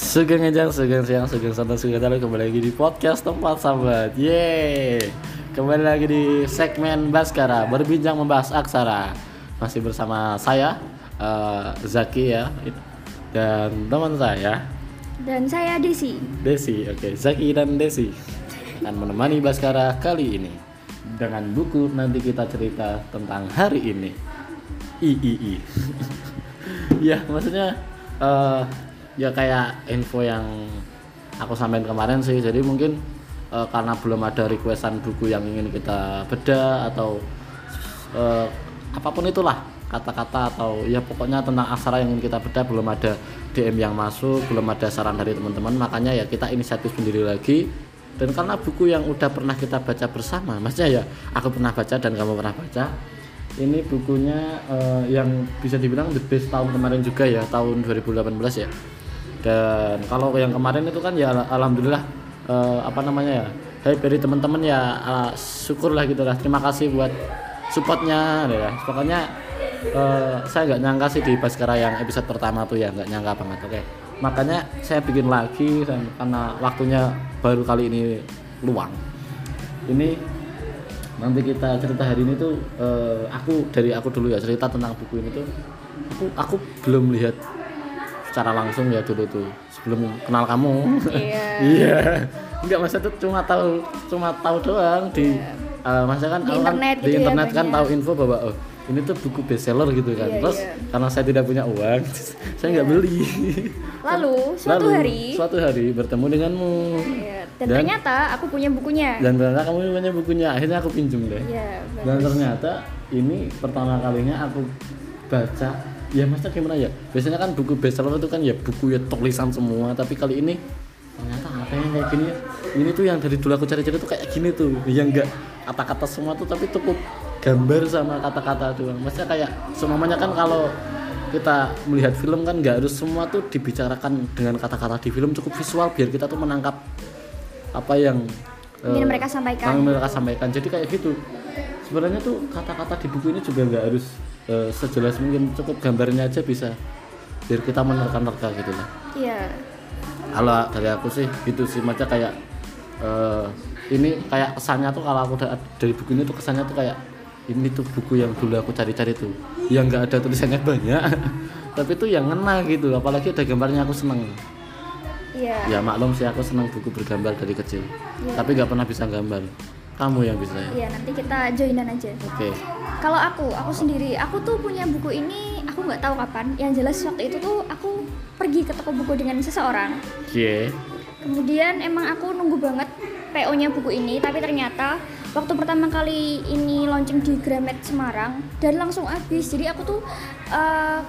Sugeng Ejang, Sugeng Siang, Sugeng Santan, Sugeng Tali Kembali lagi di podcast tempat sahabat. Yeay. Kembali lagi di segmen Baskara Berbincang membahas aksara. Masih bersama saya uh, Zaki ya Dan teman saya. Dan saya Desi. Desi, oke. Zaki dan Desi Akan menemani Baskara kali ini Dengan buku nanti kita cerita tentang hari ini. I, I, I. ya maksudnya uh, ya kayak info yang aku sampaikan kemarin sih. Jadi mungkin uh, karena belum ada requestan buku yang ingin kita beda atau uh, apa pun itulah kata-kata atau ya pokoknya tentang aksara yang ingin kita beda belum ada DM yang masuk belum ada saran dari teman-teman. Makanya ya kita inisiatif sendiri lagi. Dan karena buku yang udah pernah kita baca bersama maksudnya ya aku pernah baca dan kamu pernah baca ini bukunya uh, yang bisa dibilang the best tahun kemarin juga ya tahun 2018 ya dan kalau yang kemarin itu kan ya alhamdulillah uh, apa namanya ya hey, dari teman-teman ya uh, syukurlah gitu lah terima kasih buat supportnya ya. Pokoknya uh, saya nggak nyangka sih di Baskara yang episode pertama tuh ya nggak nyangka banget oke. Makanya saya bikin lagi karena waktunya baru kali ini luang. Ini nanti kita cerita hari ini tuh uh, aku dari aku dulu ya cerita tentang buku ini tuh aku aku belum lihat secara langsung ya dulu tuh sebelum kenal kamu. Iya. Iya. Enggak masa tuh cuma tahu cuma tahu doang di yeah. uh, masa kan di aku internet, kan, di gitu internet ya, kan banyak. tahu info bahwa oh ini tuh buku bestseller gitu kan. Iya, terus iya. karena saya tidak punya uang saya nggak beli. Lalu suatu Lalu, hari suatu hari bertemu denganmu. Iya, dan, Dan- ternyata aku punya bukunya. Dan ternyata kamu punya bukunya akhirnya aku pinjem deh. Iya dan ternyata ini pertama kalinya aku baca ya maksudnya gimana ya? Biasanya kan buku bestseller itu kan ya buku ya tulisan semua tapi kali ini ternyata apa yang kayak gini ya. Ini tuh yang dari dulu aku cari-cari tuh kayak gini tuh. Yang enggak kata-kata semua tuh tapi cukup gambar sama kata-kata doang. Maksudnya kayak semuanya kan kalau kita melihat film kan nggak harus semua tuh dibicarakan dengan kata-kata di film. Cukup visual biar kita tuh menangkap apa yang Ingin eh, mereka sampaikan. yang mereka sampaikan. Jadi kayak gitu. Sebenarnya tuh kata-kata di buku ini juga nggak harus eh, sejelas mungkin cukup gambarnya aja bisa biar kita menerka-nerka gitu lah. Iya. Kalau dari aku sih gitu sih. Macam kayak eh, ini kayak kesannya tuh kalau aku da- dari buku ini tuh kesannya tuh kayak ini tuh buku yang dulu aku cari-cari tuh. Yang nggak ada tulisannya banyak. Tapi tuh yang ngena gitu apalagi ada gambarnya aku seneng. Iya. Ya maklum sih aku seneng buku bergambar dari kecil. Iya. tapi nggak pernah bisa gambar kamu yang bisa ya Iya nanti kita joinan aja oke Kalau aku, aku sendiri, aku tuh punya buku ini, aku nggak tahu kapan. Yang jelas waktu itu tuh aku pergi ke toko buku dengan seseorang. Oke. Kemudian emang aku nunggu banget PO-nya buku ini, tapi ternyata waktu pertama kali ini launching di Gramet Semarang dan langsung habis. Jadi aku tuh eh,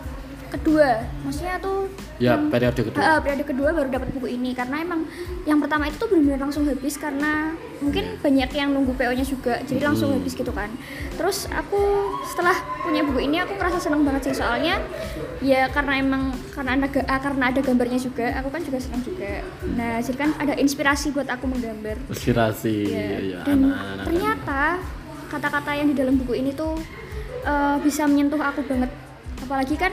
kedua, maksudnya tuh Ya, yang- periode kedua. Eh, periode kedua baru dapat buku ini karena emang yang pertama itu tuh benar-benar langsung habis karena mungkin banyak yang nunggu PO-nya juga, jadi langsung Hmm. habis gitu kan. Terus aku setelah punya buku ini aku ngerasa seneng banget sih soalnya ya karena emang karena ada karena ada gambarnya juga, aku kan juga senang juga. Nah jadi kan ada inspirasi buat aku menggambar. Inspirasi Iya. ya, Dan anak-anak. ternyata kata-kata yang di dalam buku ini tuh eh, bisa menyentuh aku banget. Apalagi kan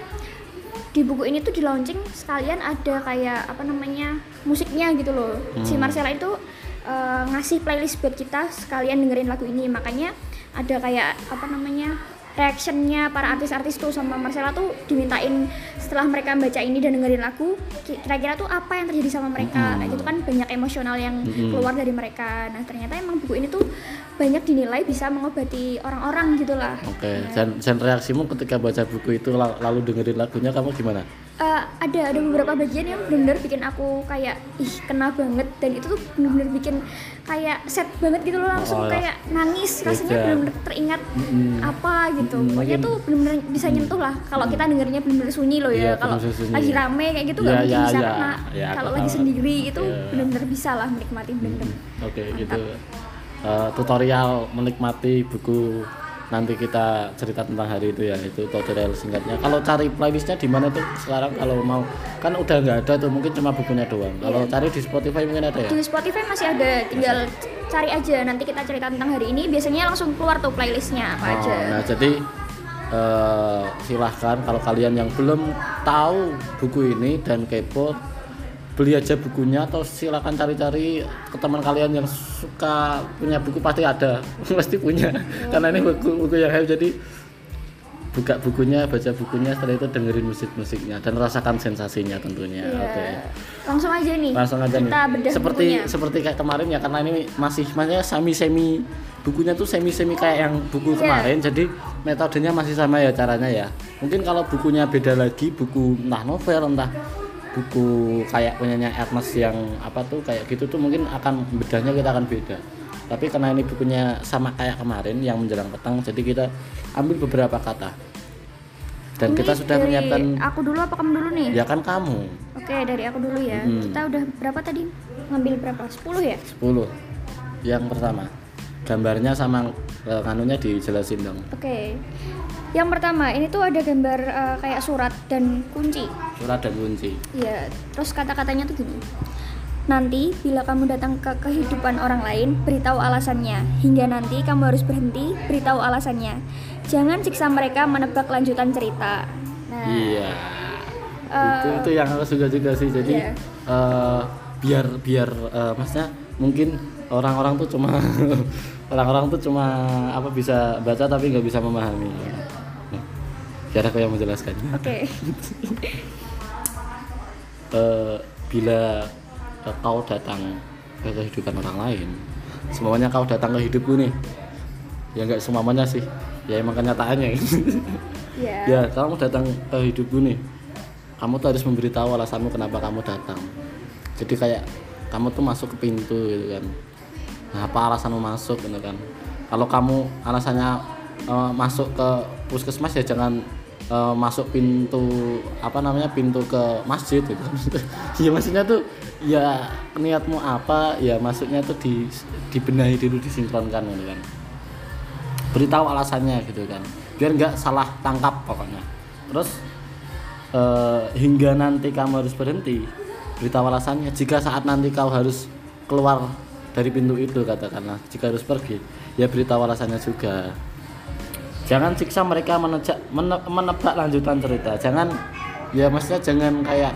di buku ini tuh di launching sekalian ada kayak apa namanya musiknya gitu loh. Si Hmm. Marcella itu eh, ngasih playlist buat kita sekalian dengerin lagu ini. Makanya ada kayak apa namanya reactionnya para artis-artis tuh sama Marcella tuh dimintain setelah mereka baca ini dan dengerin lagu ki- kira-kira tuh apa yang terjadi sama mereka Mm-mm. kayak gitu kan banyak emosional yang Mm-mm. keluar dari mereka nah ternyata emang buku ini tuh banyak dinilai bisa mengobati orang-orang gitu lah Oke, dan, dan reaksimu ketika baca buku itu la- lalu dengerin lagunya kamu gimana? Eh, ada ada beberapa bagian yang benar-benar bikin aku kayak ih kena banget. Dan itu tuh benar-benar bikin kayak set banget gitu loh langsung Oh, kayak nangis. Rasanya benar-benar teringat Mm-mm. apa gitu. Mm-mm, pokoknya tuh benar-benar bisa nyentuh lah. Kalau kita dengernya benar-benar sunyi loh Iya, ya kalau benar-benar sunyi. lagi rame kayak gitu Iya, nggak mungkin iya, bisa iya. kena. Iya, aku kalau lagi sendiri itu Iya. benar-benar bisa lah menikmati benar-benar Oke, itu eh, tutorial menikmati buku nanti kita cerita tentang hari itu ya itu tutorial singkatnya. Kalau cari playlistnya di mana tuh sekarang? Kalau mau kan udah nggak ada tuh mungkin cuma bukunya doang. Kalau Iya. cari di Spotify mungkin ada ya? Di Spotify masih ada tinggal cari aja. Nanti kita cerita tentang hari ini biasanya langsung keluar tuh playlistnya apa Oh, aja. nah jadi eh, silahkan kalau kalian yang belum tahu buku ini dan kepo beli aja bukunya atau silakan cari-cari ke teman kalian yang suka punya buku pasti ada pasti punya karena ini buku buku yang hype jadi buka bukunya baca bukunya setelah itu dengerin musik musiknya dan rasakan sensasinya tentunya Iya. oke Langsung aja nih. langsung aja nih kita bedah seperti bukunya. seperti kayak kemarin ya karena ini masih maksudnya semi semi bukunya tuh semi semi kayak yang buku Iya. kemarin jadi metodenya masih sama ya caranya ya mungkin kalau bukunya beda lagi buku entah novel entah buku kayak punyanya Ernest yang apa tuh kayak gitu tuh mungkin akan bedanya kita akan beda tapi karena ini bukunya sama kayak kemarin yang menjelang petang jadi kita ambil beberapa kata dan Ini kita sudah dari menyiapkan Aku dulu apa kamu dulu nih? ya kan kamu Oke, dari aku dulu ya. Mm. Kita udah berapa tadi? Ngambil berapa? 10 ya? 10 yang pertama gambarnya sama eh, kanunya dijelasin dong Oke. Yang pertama, ini tuh ada gambar eh, kayak surat dan kunci. surat dan kunci Iya, terus kata-katanya tuh gini. Nanti bila kamu datang ke kehidupan orang lain, beritahu alasannya. Hingga nanti kamu harus berhenti, beritahu alasannya. Jangan siksa mereka menebak lanjutan cerita. Nah, iya eh, itu itu yang aku suka juga sih jadi Iya. eh, biar biar eh, maksudnya mungkin orang-orang tuh cuma orang-orang tuh cuma apa bisa baca tapi nggak bisa memahami. Nah, biar aku yang menjelaskannya Oke. Eh, bila eh, kau datang ke kehidupan orang lain semuanya kau datang ke hidupku nih. Ya nggak semuanya sih. Ya emang kenyataannya. Iya. ya kamu datang ke hidupku nih. Kamu tuh harus memberitahu alasanmu kenapa kamu datang. Jadi kayak kamu tuh masuk ke pintu gitu kan nah apa alasanmu masuk gitu kan? Kalau kamu alasannya eh, masuk ke puskesmas ya jangan eh, masuk pintu apa namanya pintu ke masjid gitu. Ya maksudnya tuh ya niatmu apa? Ya masuknya tuh di dibenahi dulu disinkronkan gitu kan. Beritahu alasannya gitu kan. Biar nggak salah tangkap pokoknya. Terus eh, hingga nanti kamu harus berhenti beritahu alasannya. Jika saat nanti kau harus keluar dari pintu itu katakanlah. Jika harus pergi ya beritahu alasannya juga. Jangan siksa mereka menejak, mene- menebak lanjutan cerita. Jangan ya maksudnya jangan kayak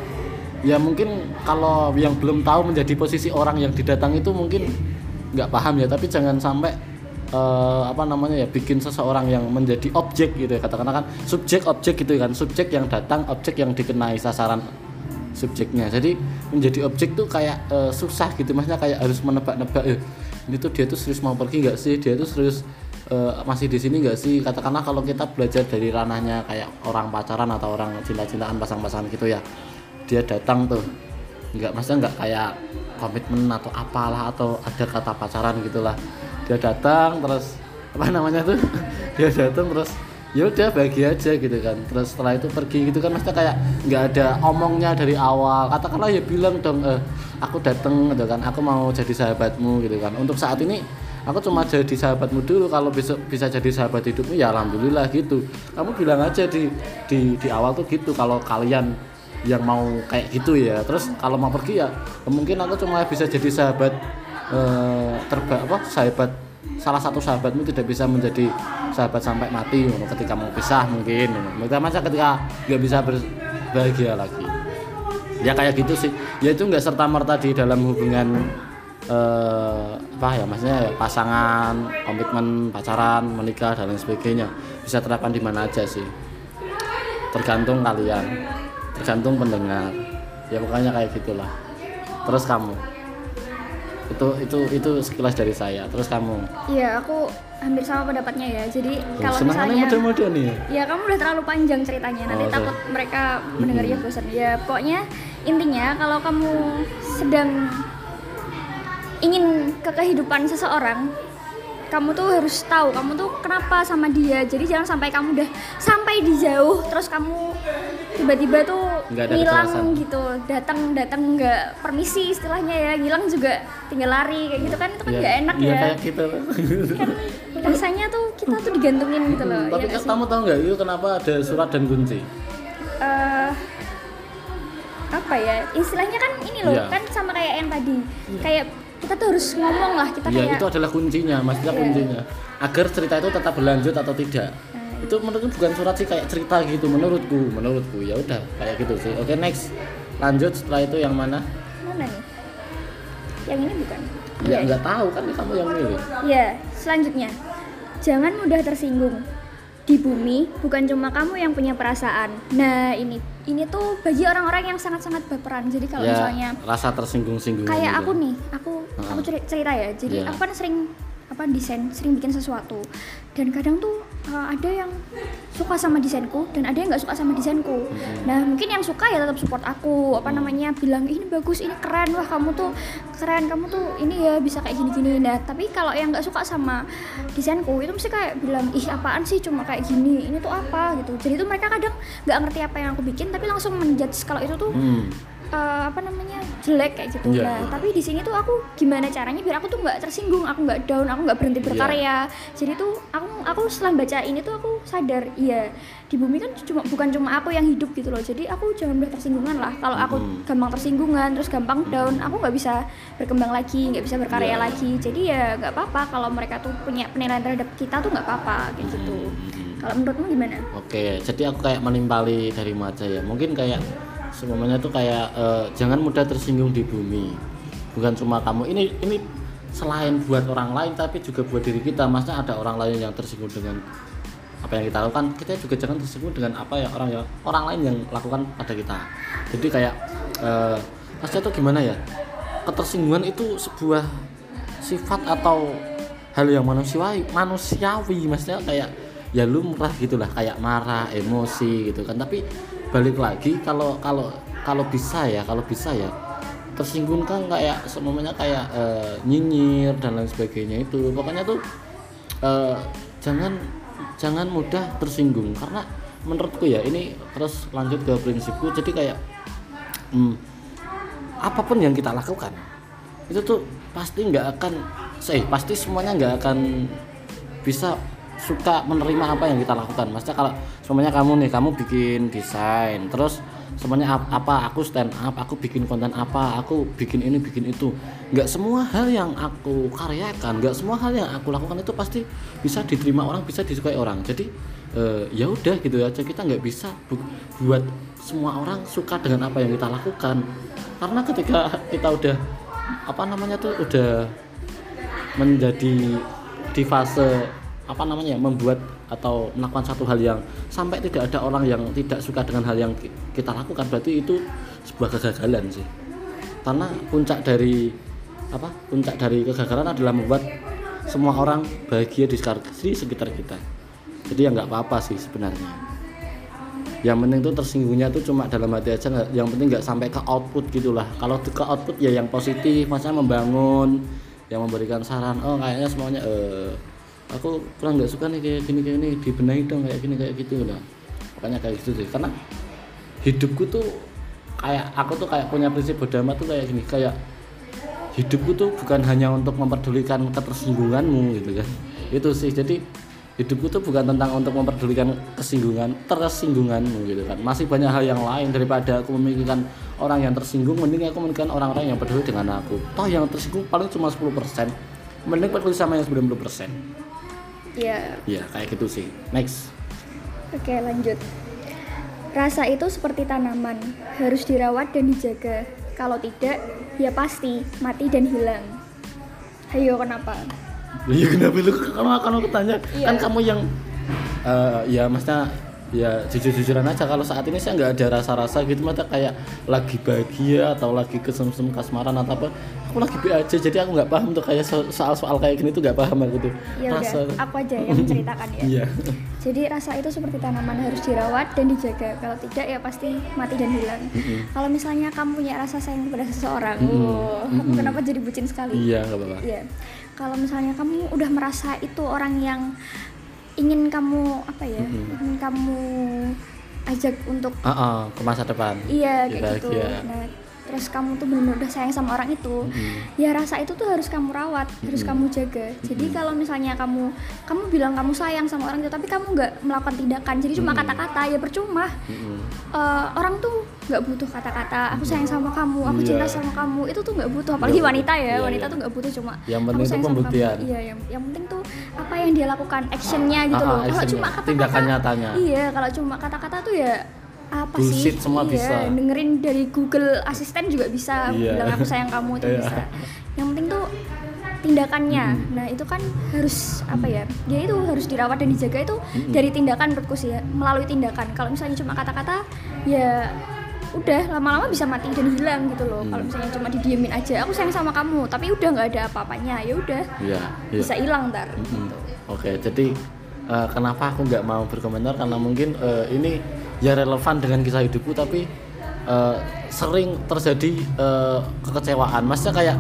ya mungkin kalau yang belum tahu menjadi posisi orang yang didatang itu mungkin nggak paham ya. Tapi jangan sampai eh, apa namanya ya bikin seseorang yang menjadi objek gitu ya. Katakanlah kan subjek objek gitu kan. Subjek yang datang objek yang dikenai sasaran subjeknya. Jadi menjadi objek tuh kayak eh, susah gitu. Maksudnya kayak harus menebak-nebak ya ini tuh dia tuh serius mau pergi nggak sih? Dia tuh serius eh, masih di sini nggak sih? Katakanlah kalau kita belajar dari ranahnya kayak orang pacaran atau orang cinta-cintaan pasang-pasangan gitu ya dia datang tuh nggak maksudnya nggak kayak komitmen atau apalah atau ada kata pacaran gitulah. Dia datang terus apa namanya tuh? Dia datang terus ya udah bahagia aja gitu kan. Terus setelah itu pergi gitu kan maksudnya kayak nggak ada omongnya dari awal. Katakanlah ya bilang dong eh, aku datang gitu kan. Aku mau jadi sahabatmu gitu kan. Untuk saat ini aku cuma jadi sahabatmu dulu. Kalau besok bisa jadi sahabat hidupmu ya alhamdulillah gitu. Kamu bilang aja di di di awal tuh gitu kalau kalian yang mau kayak gitu ya. Terus kalau mau pergi ya mungkin aku cuma bisa jadi sahabat eh, terba apa sahabat salah satu sahabatmu tidak bisa menjadi sahabat sampai mati ketika mau pisah mungkin mereka masa ketika nggak bisa berbahagia lagi. Ya kayak gitu sih. Ya itu nggak serta merta di dalam hubungan eh, apa ya maksudnya ya, pasangan komitmen pacaran menikah dan lain sebagainya. Bisa terapkan di mana aja sih. Tergantung kalian. Tergantung pendengar. Ya pokoknya kayak gitulah. Terus kamu itu itu itu sekilas dari saya. Terus kamu? Iya, aku hampir sama pendapatnya ya. Jadi kalau senangannya misalnya muda-muda nih ya? Kamu udah terlalu panjang ceritanya. Nanti Oh, takut mereka mendengarnya bosan. Ya pokoknya intinya kalau kamu sedang ingin ke kehidupan seseorang kamu tuh harus tahu kamu tuh kenapa sama dia. Jadi jangan sampai kamu udah sampai di jauh terus kamu tiba-tiba tuh kejelasan. gitu. Datang datang nggak permisi istilahnya ya. Ngilang juga tinggal lari kayak gitu kan. Itu kan Iya, nggak enak iya ya. kayak gitu. Kan rasanya tuh kita tuh digantungin gitu loh. Tapi ya kamu tahu nggak itu kenapa ada surat dan kunci? Eh apa ya? Istilahnya kan ini loh Iya. kan sama kayak yang tadi. Kayak kita tuh harus ngomong lah kita Iya kayak itu adalah kuncinya, maksudnya Iya. kuncinya agar cerita itu tetap berlanjut atau tidak. Nah, Itu menurutku bukan surat sih kayak cerita gitu menurutku, menurutku ya udah kayak gitu sih. Oke next lanjut setelah itu yang mana? mana nih yang ini bukan ya Iya. nggak tahu kan kamu yang milih Ya, selanjutnya. Jangan mudah tersinggung. Di bumi bukan cuma kamu yang punya perasaan. Nah, ini ini tuh bagi orang-orang yang sangat-sangat baperan. Jadi kalau ya misalnya rasa tersinggung-singgung kayak gitu. aku nih, aku aku Heeh. ceri- cerita ya. Jadi Iya. aku kan sering apa desain, sering bikin sesuatu. Dan kadang tuh uh, ada yang suka sama desainku dan ada yang nggak suka sama desainku. Nah, mungkin yang suka ya tetap support aku, apa namanya bilang ini bagus, ini keren, wah kamu tuh keren, kamu tuh ini ya bisa kayak gini-gini. Nah, tapi kalau yang nggak suka sama desainku itu mesti kayak bilang ih apaan sih cuma kayak gini, ini tuh apa gitu. Jadi tuh mereka kadang nggak ngerti apa yang aku bikin, tapi langsung menjudge kalau itu tuh Hmm. Eh, apa namanya jelek kayak gitu. Iya, nah, iya. tapi di sini tuh aku gimana caranya biar aku tuh nggak tersinggung, aku nggak down, aku nggak berhenti Iya. berkarya. Jadi tuh aku aku setelah baca ini tuh aku sadar, iya di bumi kan cuma bukan cuma aku yang hidup gitu loh. Jadi aku jangan mudah tersinggungan lah. Kalau aku Hmm. gampang tersinggungan, terus gampang down, aku nggak bisa berkembang lagi, nggak bisa berkarya Iya. lagi. Jadi ya nggak apa-apa kalau mereka tuh punya penilaian terhadap kita tuh nggak apa-apa kayak gitu. Hmm. Kalau menurutmu gimana? Oke, jadi aku kayak menimpali dari aja ya. Mungkin kayak semuanya tuh kayak eh, jangan mudah tersinggung di bumi. Bukan cuma kamu. Ini ini selain buat orang lain tapi juga buat diri kita. Maksudnya ada orang lain yang tersinggung dengan apa yang kita lakukan, kita juga jangan tersinggung dengan apa ya orang yang orang lain yang lakukan pada kita. Jadi kayak eh maksudnya tuh gimana ya? Ketersinggungan itu sebuah sifat atau hal yang manusiawi manusiawi maksudnya kayak ya lumrah gitulah kayak marah emosi gitu kan tapi balik lagi kalau kalau kalau bisa ya kalau bisa ya tersinggung kan kayak semuanya kayak eh, nyinyir dan lain sebagainya itu. Pokoknya tuh eh, jangan jangan mudah tersinggung karena menurutku ya ini terus lanjut ke prinsipku. Jadi kayak hmm, apa pun yang kita lakukan itu tuh pasti nggak akan eh pasti semuanya nggak akan bisa suka menerima apa yang kita lakukan. Maksudnya kalau semuanya kamu nih kamu bikin desain terus semuanya ap- apa aku stand up aku bikin konten apa aku bikin ini bikin itu. Nggak semua hal yang aku karyakan nggak semua hal yang aku lakukan itu pasti bisa diterima orang bisa disukai orang. Jadi eh, ya udah gitu aja. Kita nggak bisa bu- buat semua orang suka dengan apa yang kita lakukan. Karena ketika kita udah apa namanya tuh udah menjadi di fase apa namanya membuat atau melakukan satu hal yang sampai tidak ada orang yang tidak suka dengan hal yang ki- kita lakukan berarti itu sebuah kegagalan sih. Karena puncak dari apa puncak dari kegagalan adalah membuat semua orang bahagia di sekitar, kita. Jadi ya nggak apa-apa sih sebenarnya. Yang penting tuh tersinggungnya tuh cuma dalam hati aja yang penting nggak sampai ke output gitulah. Kalau ke output ya yang positif maksudnya membangun yang memberikan saran oh kayaknya semuanya eh aku kurang nggak suka nih kayak gini kayak ini dibenahi dong kayak gini kayak gitu lah pokoknya kayak gitu sih. Karena hidupku tuh kayak aku tuh kayak punya prinsip amat tuh kayak gini. Kayak hidupku tuh bukan hanya untuk memperdulikan ketersinggunganmu gitu kan. Itu sih. Jadi hidupku tuh bukan tentang untuk memperdulikan kesinggungan tersinggunganmu gitu kan. Masih banyak hal yang lain daripada aku memikirkan orang yang tersinggung mending aku memikirkan orang-orang yang peduli dengan aku. Toh yang tersinggung paling cuma 10% mending peduli sama yang 90% Ya, ya kayak gitu sih. Next. Oke lanjut. Rasa itu seperti tanaman Harus dirawat dan dijaga. Kalau tidak, ya pasti mati dan hilang. Ayo kenapa? Iya kenapa lu? Kamu akan aku tanya Iya. kan kamu yang eh, ya maksudnya ya jujur-jujuran aja. Kalau saat ini saya nggak ada rasa-rasa gitu mata kayak lagi bahagia atau lagi kesem-sem kasmaran atau apa. Aku lagi be aja jadi aku nggak paham tuh kayak so- soal-soal kayak gini tuh nggak paham aku tuh. Ya udah, aku aja yang menceritakan ya. Iya. Jadi rasa itu seperti tanaman harus dirawat dan dijaga. Kalau tidak ya pasti mati dan hilang. Kalau misalnya kamu punya rasa sayang kepada seseorang oh, aku Mm-mm. kenapa jadi bucin sekali? Iya nggak apa-apa. Iya. Kalau misalnya kamu udah merasa itu orang yang ingin kamu apa ya? Mm-mm. Ingin kamu ajak untuk ah, ke masa depan iya Ya, kayak gitu. Nah, terus kamu tuh benar-benar udah sayang sama orang itu. Mm-mm. Ya rasa itu tuh harus kamu rawat, harus Mm-mm. kamu jaga. Jadi Mm-mm. kalau misalnya kamu kamu bilang kamu sayang sama orang itu tapi kamu nggak melakukan tindakan, jadi cuma Mm-mm. kata-kata ya percuma. Mm-mm. Eh, orang tuh nggak butuh kata-kata aku sayang sama kamu aku Iya. cinta sama kamu itu tuh nggak butuh apalagi Nggak wanita ya Iya, wanita iya. tuh nggak butuh cuma Yang penting itu pembuktian. iya yang yang penting tuh apa yang dia lakukan actionnya gitu Ah, loh ah, kalau actionnya. cuma kata-kata Tindakan nyatanya. iya kalau cuma kata-kata tuh ya apa bullshit sih semua Iya, bisa dengerin dari Google Asisten juga bisa Iya. bilang aku sayang kamu itu Iya. bisa yang penting tuh tindakannya Mm-mm. nah itu kan harus apa ya dia itu harus dirawat dan dijaga itu Mm-mm. dari tindakan menurutku sih ya melalui tindakan kalau misalnya cuma kata-kata ya udah lama-lama bisa mati dan hilang gitu loh kalau Hmm. misalnya cuma didiemin aja aku sayang sama kamu tapi udah nggak ada apa-apanya ya udah iya bisa hilang ntar Mm-mm. gitu. Oke, jadi eh, kenapa aku nggak mau berkomentar karena mungkin eh, ini ya relevan dengan kisah hidupku tapi eh, sering terjadi eh, kekecewaan. Maksudnya kayak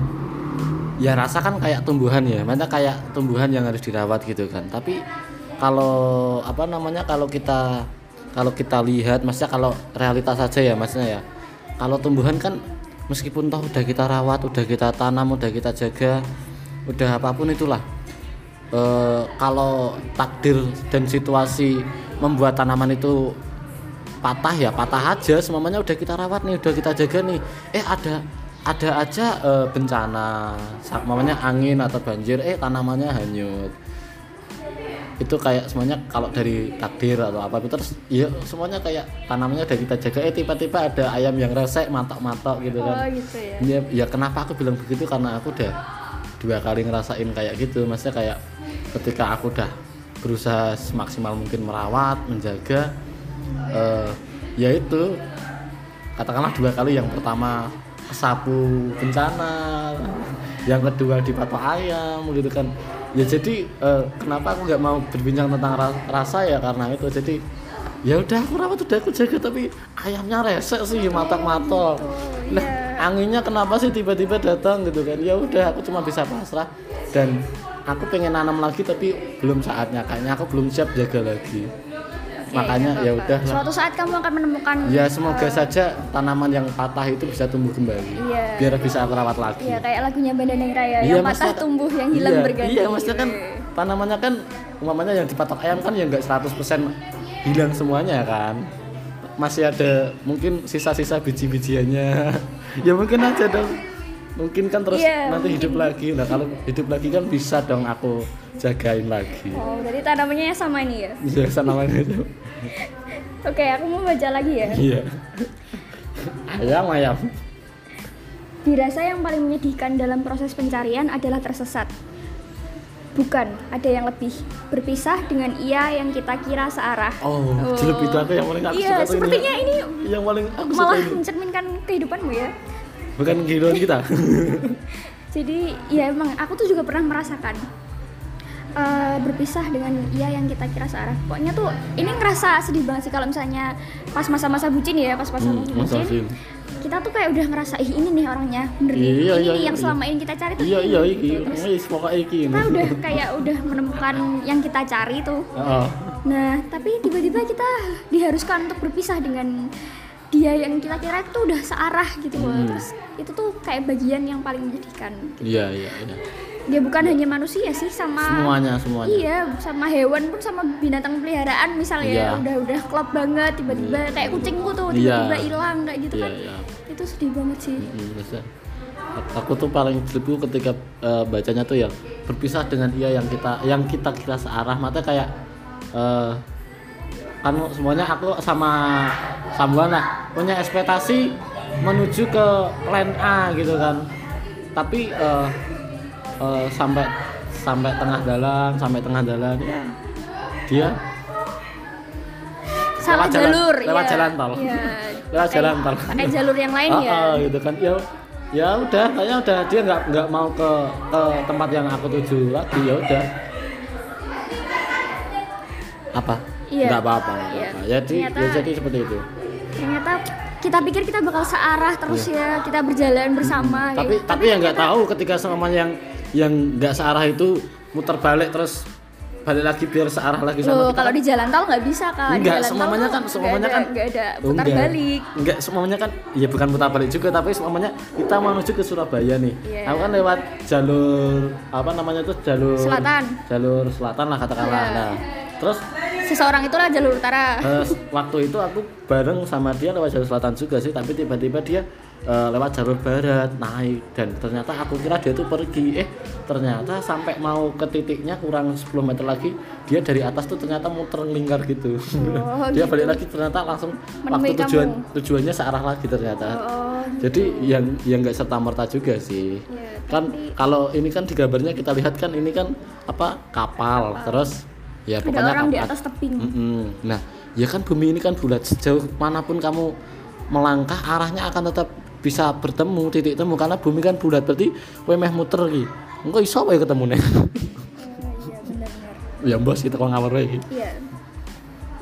ya rasa kan kayak tumbuhan ya, maksudnya kayak tumbuhan yang harus dirawat gitu kan. Tapi kalau apa namanya kalau kita kalau kita lihat, maksudnya kalau realitas saja ya, maksudnya ya kalau tumbuhan kan meskipun toh udah kita rawat, udah kita tanam, udah kita jaga, udah apa pun itulah eh, kalau takdir dan situasi membuat tanaman itu patah ya patah aja. Semuanya udah kita rawat nih udah kita jaga nih. Eh ada ada aja eh, bencana. Mamanya angin atau banjir eh tanamannya hanyut. Itu kayak semuanya kalau dari takdir atau apa terus ya semuanya kayak tanamannya udah kita jaga. Eh tiba-tiba ada ayam yang resek matok-matok gitu oh kan gitu ya. Ya, ya kenapa aku bilang begitu? Karena aku udah dua kali ngerasain kayak gitu. Maksudnya kayak ketika aku udah berusaha semaksimal mungkin merawat menjaga eh ya itu katakanlah dua kali yang pertama sapu bencana yang kedua dipatok ayam gitu kan. Ya jadi eh, kenapa aku nggak mau berbincang tentang ra- rasa ya? Karena itu jadi ya udah aku rawat udah aku jaga tapi ayamnya resek sih matok-matok. Nah anginnya kenapa sih tiba-tiba datang gitu kan? Ya udah aku cuma bisa pasrah. Dan aku pengen nanam lagi tapi belum saatnya. Kayaknya aku belum siap jaga lagi makanya ya udah suatu saat kamu akan menemukan ya semoga eh, saja tanaman yang patah itu bisa tumbuh kembali Iya. biar bisa aku rawat lagi Iya kayak lagunya Banda Neng Raya Iya, yang patah tumbuh yang hilang iya, berganti. Iya, maksudnya kan tanamannya kan umpamanya yang dipatok ayam kan ya nggak 100% hilang semuanya kan. Masih ada mungkin sisa-sisa biji-bijiannya. ya mungkin aja dong. Mungkin kan terus Iya, nanti hidup lagi. Nah, kalau hidup lagi kan bisa dong aku jagain lagi. Oh, jadi tanamannya sama ini ya. Iya, namanya itu. Oke, aku mau baca lagi ya. Iya. ayam ayam. Dirasa yang paling menyedihkan dalam proses pencarian adalah tersesat. Bukan, ada yang lebih. Berpisah dengan ia yang kita kira searah. Oh, jelek itu aku yang paling aku Iya, suka tuh sepertinya ini Yang paling aku suka malah ini. mencerminkan kehidupanmu ya. Bukan kehidupan kita. Jadi ya emang aku tuh juga pernah merasakan eh, berpisah dengan ia yang kita kira searah. Pokoknya tuh ini ngerasa sedih banget sih kalau misalnya pas masa-masa bucin ya, pas masa Hmm, masa bucin. Kita tuh kayak udah ngerasa ih ini nih orangnya, bener. Iya, ini iya, nih iya, yang iya. selama ini kita cari tuh. iya iya gitu. iki Terus wis pokoke iki kita udah kayak udah menemukan yang kita cari tuh. Heeh. Nah, tapi tiba-tiba kita diharuskan untuk berpisah dengan dia yang kita kira itu udah searah gitu loh. Hmm. Terus itu tuh kayak bagian yang paling menyedihkan. iya iya iya Dia bukan hanya manusia sih sama semuanya semuanya Iya, sama hewan pun sama binatang peliharaan misalnya Iya. udah udah klop banget tiba-tiba kayak kucingku tuh Iya. tiba-tiba hilang kayak gitu iya kan. iya Itu sedih banget sih. Mm, maksudnya, aku tuh paling jelek ketika eh, bacanya tuh ya berpisah dengan ia yang kita yang kita kira searah mata kayak eh, kan semuanya aku sama Samuel lah punya ekspektasi menuju ke plan A gitu kan tapi eh, eh, sampai sampai tengah jalan sampai tengah jalan ya dia Salah Lewat jalan- jalur lewat iya. jalan tol. Iya. Lewat Pakai- jalan tol. Pakai jalur yang lain Ah, ya. ah, gitu kan ya ya udah kayaknya udah dia nggak nggak mau ke ke tempat yang aku tuju lagi ya udah apa Iya. nggak apa-apa nggak Iya. apa-apa. jadi ya Ternyata- jadi seperti itu Ternyata kita pikir kita bakal searah terus ya, kita berjalan bersama Iya. tapi gitu. tapi yang nggak tahu ketika semuanya yang yang nggak searah itu muter balik terus balik lagi biar searah lagi sama Loh, kita kalau di jalan tol nggak bisa kan? Tol semuanya kan nggak semuanya ada- kan nggak ada Oh, putar enggak. balik. Enggak, semuanya kan ya bukan putar balik juga tapi semuanya kita menuju ke Surabaya nih. Iya. Aku kan lewat jalur apa namanya tuh jalur Selatan. Jalur selatan lah katakanlah. Iya. Nah, terus seseorang itulah jalur utara. Eh, waktu itu aku bareng sama dia lewat jalur selatan juga sih tapi tiba-tiba dia eh, lewat jalur barat naik. Dan ternyata aku kira dia tuh pergi. Eh ternyata sampai mau ke titiknya kurang 10 meter lagi dia dari atas tuh ternyata muter lingkar gitu. Oh, dia gitu. balik lagi ternyata langsung Menemui waktu tujuan kamu. tujuannya searah lagi ternyata. Oh jadi yang yang nggak serta merta juga sih. Ya, kan kalau ini kan di gambarnya kita lihat kan ini kan apa kapal, terus ya ada pokoknya orang di atas tebing Mm-mm. Nah, ya kan bumi ini kan bulat sejauh mana pun kamu melangkah arahnya akan tetap bisa bertemu titik temu karena bumi kan bulat berarti kowe meh muter iki. Engko iso wae ketemu nih. Oh, iya benar-benar ya bos kita kok ngawur iki. Iya.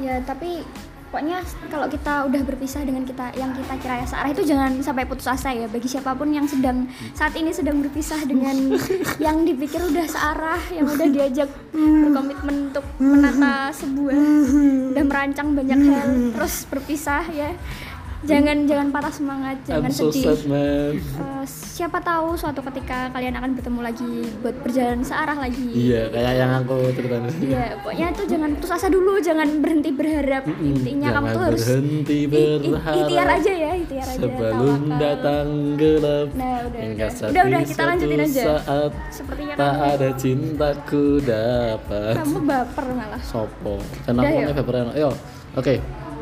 Ya, tapi pokoknya kalau kita udah berpisah dengan kita yang kita kira searah itu jangan sampai putus asa ya bagi siapa pun yang sedang saat ini sedang berpisah dengan yang dipikir udah searah, yang udah diajak berkomitmen untuk menata sebuah udah merancang banyak hal terus berpisah ya. Jangan jangan patah semangat, jangan I'm so sedih. sad man. Eh, siapa tahu suatu ketika kalian akan bertemu lagi buat berjalan searah lagi. Iya, kayak yang aku ceritain tadi. Iya, pokoknya tuh jangan putus asa dulu, jangan berhenti berharap. Intinya kamu Jangan tuh harus berhenti berharap ikhtiar aja ya, ikhtiar aja. sebelum tawakal. datang gelap. Nah, udah, udah. Udah, udah, kita lanjutin aja. Saat Sepertinya tak kamu, ada cintaku dapat. kamu baper malah. Sopo. Aku mau Februari. Yo, oke.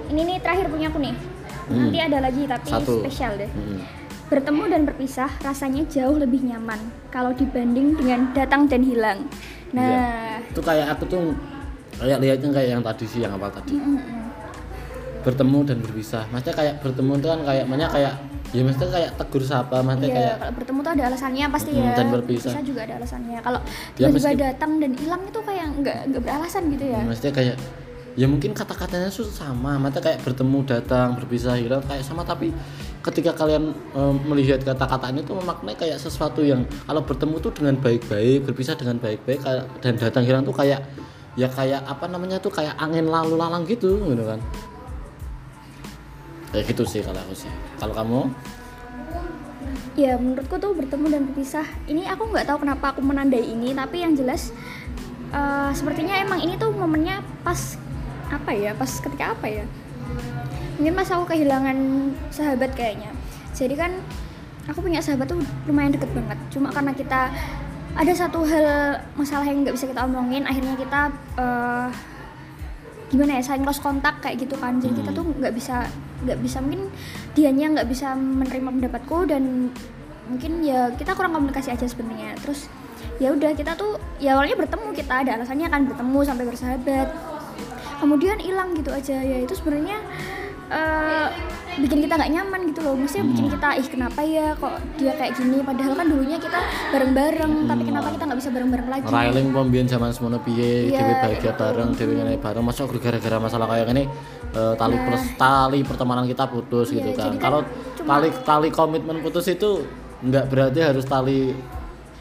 Ini nih terakhir punya aku nih. Hmm. Nanti ada lagi tapi Satu. spesial deh. Mm. Bertemu dan berpisah rasanya jauh lebih nyaman kalau dibanding dengan datang dan hilang. Nah, Iya. Itu kayak aku tuh kayak lihatnya kayak yang tadi sih yang apa tadi. Bertemu dan berpisah. Maksudnya kayak bertemu itu kan kayak maksudnya kayak ya maksudnya kayak tegur sapa, maksudnya Iya, kayak kalau bertemu tuh ada alasannya pasti Mm, ya. dan berpisah. juga ada alasannya. Kalau Ya, tiba-tiba datang dan hilang itu kayak nggak nggak beralasan gitu ya. maksudnya kayak ya mungkin kata-katanya tuh sama, maksudnya kayak bertemu datang, berpisah hilang kayak sama tapi ketika kalian em, melihat kata-katanya itu memaknai kayak sesuatu yang kalau bertemu tuh dengan baik-baik, berpisah dengan baik-baik dan datang hilang tuh kayak ya kayak apa namanya tuh kayak angin lalu lalang gitu gitu kan. Kayak gitu sih kalau aku sih. Kalau kamu? Ya menurutku tuh bertemu dan berpisah. Ini aku nggak tahu kenapa aku menandai ini, tapi yang jelas eh, sepertinya emang ini tuh momennya pas apa ya? Pas ketika apa ya? Mungkin pas aku kehilangan sahabat kayaknya. Jadi kan aku punya sahabat tuh lumayan deket banget. Cuma karena kita ada satu hal masalah yang nggak bisa kita omongin, akhirnya kita eh, gimana ya saling lost kontak kayak gitu kan jadi kita tuh nggak bisa nggak bisa mungkin dianya nggak bisa menerima pendapatku dan mungkin ya kita kurang komunikasi aja sebenarnya terus ya udah kita tuh ya awalnya bertemu kita ada alasannya kan bertemu sampai bersahabat kemudian hilang gitu aja ya itu sebenarnya eh, bikin kita nggak nyaman gitu loh maksudnya bikin kita ih kenapa ya kok dia kayak gini padahal kan dulunya kita bareng-bareng tapi kenapa kita nggak bisa bareng-bareng lagi Railing pembien zaman semono piye, Iya, dhewe bahagia itu. bareng, dhewe ngene bareng. Masa gara-gara masalah kayak gini eh, tali Nah. pers- tali pertemanan kita putus Iya, gitu kan. kan Kalau tali tali komitmen putus itu nggak berarti harus tali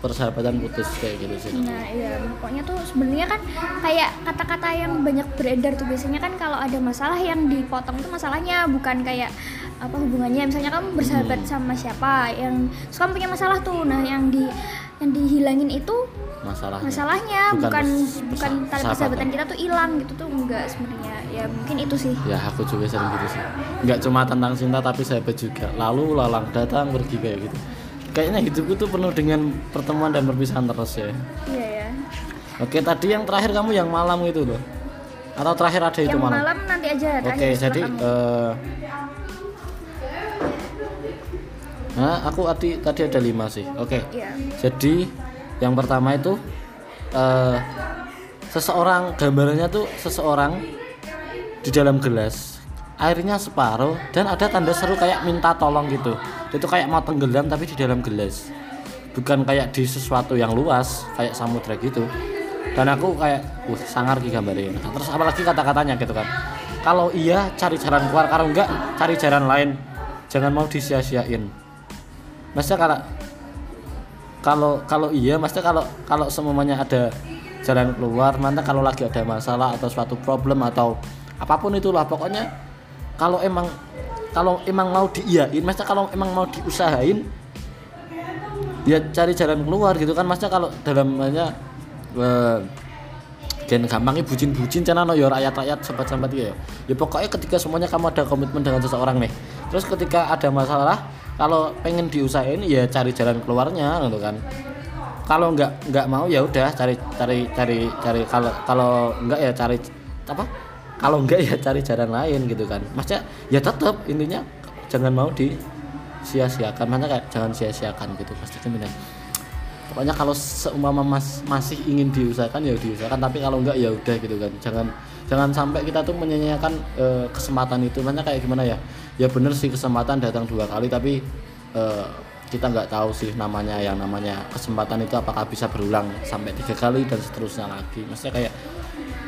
persahabatan putus kayak gitu sih. Nah iya pokoknya tuh sebenarnya kan kayak kata-kata yang banyak beredar tuh biasanya kan kalau ada masalah yang dipotong tuh masalahnya bukan kayak apa hubungannya misalnya kamu bersahabat Hmm. sama siapa yang terus kamu punya masalah tuh nah yang di yang dihilangin itu Masalahnya. masalahnya Bukan bukan bukan, tali persahabatan. kita tuh hilang gitu tuh enggak sebenarnya ya mungkin itu sih Ya aku juga sering gitu sih. Nggak cuma tentang cinta tapi sahabat juga. Lalu lalang datang pergi kayak gitu. Kayaknya hidupku tuh penuh dengan pertemuan dan perpisahan terus ya. iya ya Oke tadi yang terakhir kamu yang malam itu loh. Atau terakhir ada itu yang malam? malam nanti aja Oke, jadi kamu. eh Nah, aku tadi tadi ada lima sih. Oke. Iya. Jadi yang pertama itu eh seseorang gambarannya tuh seseorang di dalam gelas airnya separuh dan ada tanda seru kayak minta tolong gitu. Itu kayak mau tenggelam tapi di dalam gelas. Bukan kayak di sesuatu yang luas kayak samudra gitu. Dan aku kayak wah sangar ki gambarnya Nah, terus apalagi kata-katanya gitu kan. Kalau iya cari jalan keluar. Kalau enggak cari jalan lain. Jangan mau disia-siain. Maksudnya kalau kalau kalau iya maksudnya kalau kalau semuanya ada jalan keluar mana kalau lagi ada masalah atau suatu problem atau apa pun itulah pokoknya kalau emang kalau emang mau diiyain maksudnya kalau emang mau diusahain ya cari jalan keluar gitu kan. Maksudnya kalau dalam banyak gen gampangnya bucin-bucin cina no ya rakyat-rakyat sempat-sempat ya. Ya pokoknya ketika semuanya kamu ada komitmen dengan seseorang nih. Terus ketika ada masalah kalau pengen diusahain ya cari jalan keluarnya gitu kan. Kalau nggak nggak mau ya udah cari cari cari cari. Kalau kalau nggak ya cari apa kalau nggak ya cari jalan lain gitu kan. Maksudnya ya tetap intinya jangan mau di sia-siakan. Mana kayak jangan sia-siakan gitu pasti kan pokoknya kalau seumpama mas masih ingin diusahakan ya diusahakan. Tapi kalau enggak ya udah gitu kan. Jangan jangan sampai kita tuh menyanyiakan e, kesempatan itu. Makanya kayak gimana ya? Ya bener sih kesempatan datang dua kali tapi e, kita nggak tahu sih namanya yang namanya kesempatan itu apakah bisa berulang sampai tiga kali dan seterusnya lagi. Maksudnya kayak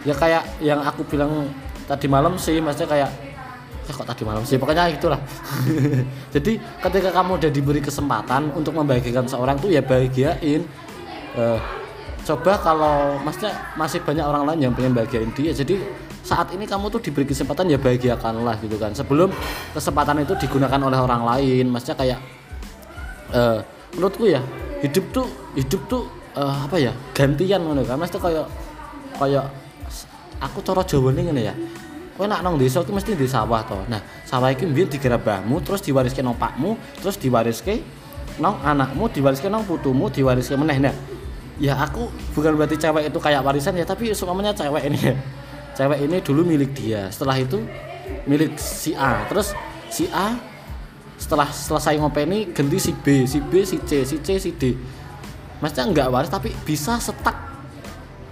ya kayak yang aku bilang tadi malam sih maksudnya kayak ya kok tadi malam sih? Pokoknya itulah. Jadi ketika kamu udah diberi kesempatan untuk membahagiakan seorang tuh ya bahagiain. Uh, coba kalau maksudnya masih banyak orang lain yang pengen bahagiain dia jadi saat ini kamu tuh diberi kesempatan ya bahagiakanlah gitu kan. Sebelum kesempatan itu digunakan oleh orang lain maksudnya kayak uh, menurutku ya hidup tuh hidup tuh uh, apa ya gantian ngono kan. Mesti kayak kayak aku coro Jawa nih ya. Kowe nak nong desa iki mesti di sawah to. Nah sawah iki mbiyen digerabahmu terus diwariske nang pakmu terus diwariske nong anakmu diwariske nong putumu diwariske meneh. Nah ya aku bukan berarti cewek itu kayak warisan ya tapi semuanya cewek ini. Ya cewek ini dulu milik dia setelah itu milik si A. Terus si A setelah selesai ngopeni ganti si B si B si C si C si D. Maksudnya nggak waris tapi bisa setak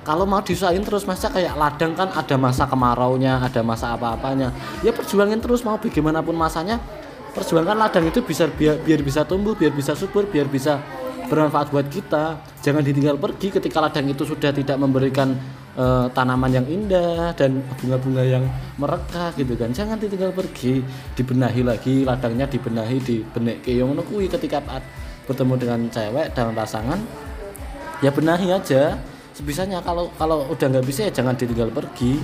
kalau mau disusahin terus maksudnya kayak ladang kan ada masa kemaraunya ada masa apa-apanya. Ya perjuangin terus mau bagaimanapun masanya perjuangkan ladang itu bisa biar biar bisa tumbuh biar bisa subur biar bisa bermanfaat buat kita. Jangan ditinggal pergi ketika ladang itu sudah tidak memberikan uh, tanaman yang indah dan bunga-bunga yang merekah gitu kan. Jangan ditinggal pergi dibenahi lagi ladangnya dibenahi di benek keong kui ketika bertemu dengan cewek dan pasangan ya benahi aja sebisanya kalau kalau udah nggak bisa ya jangan ditinggal pergi.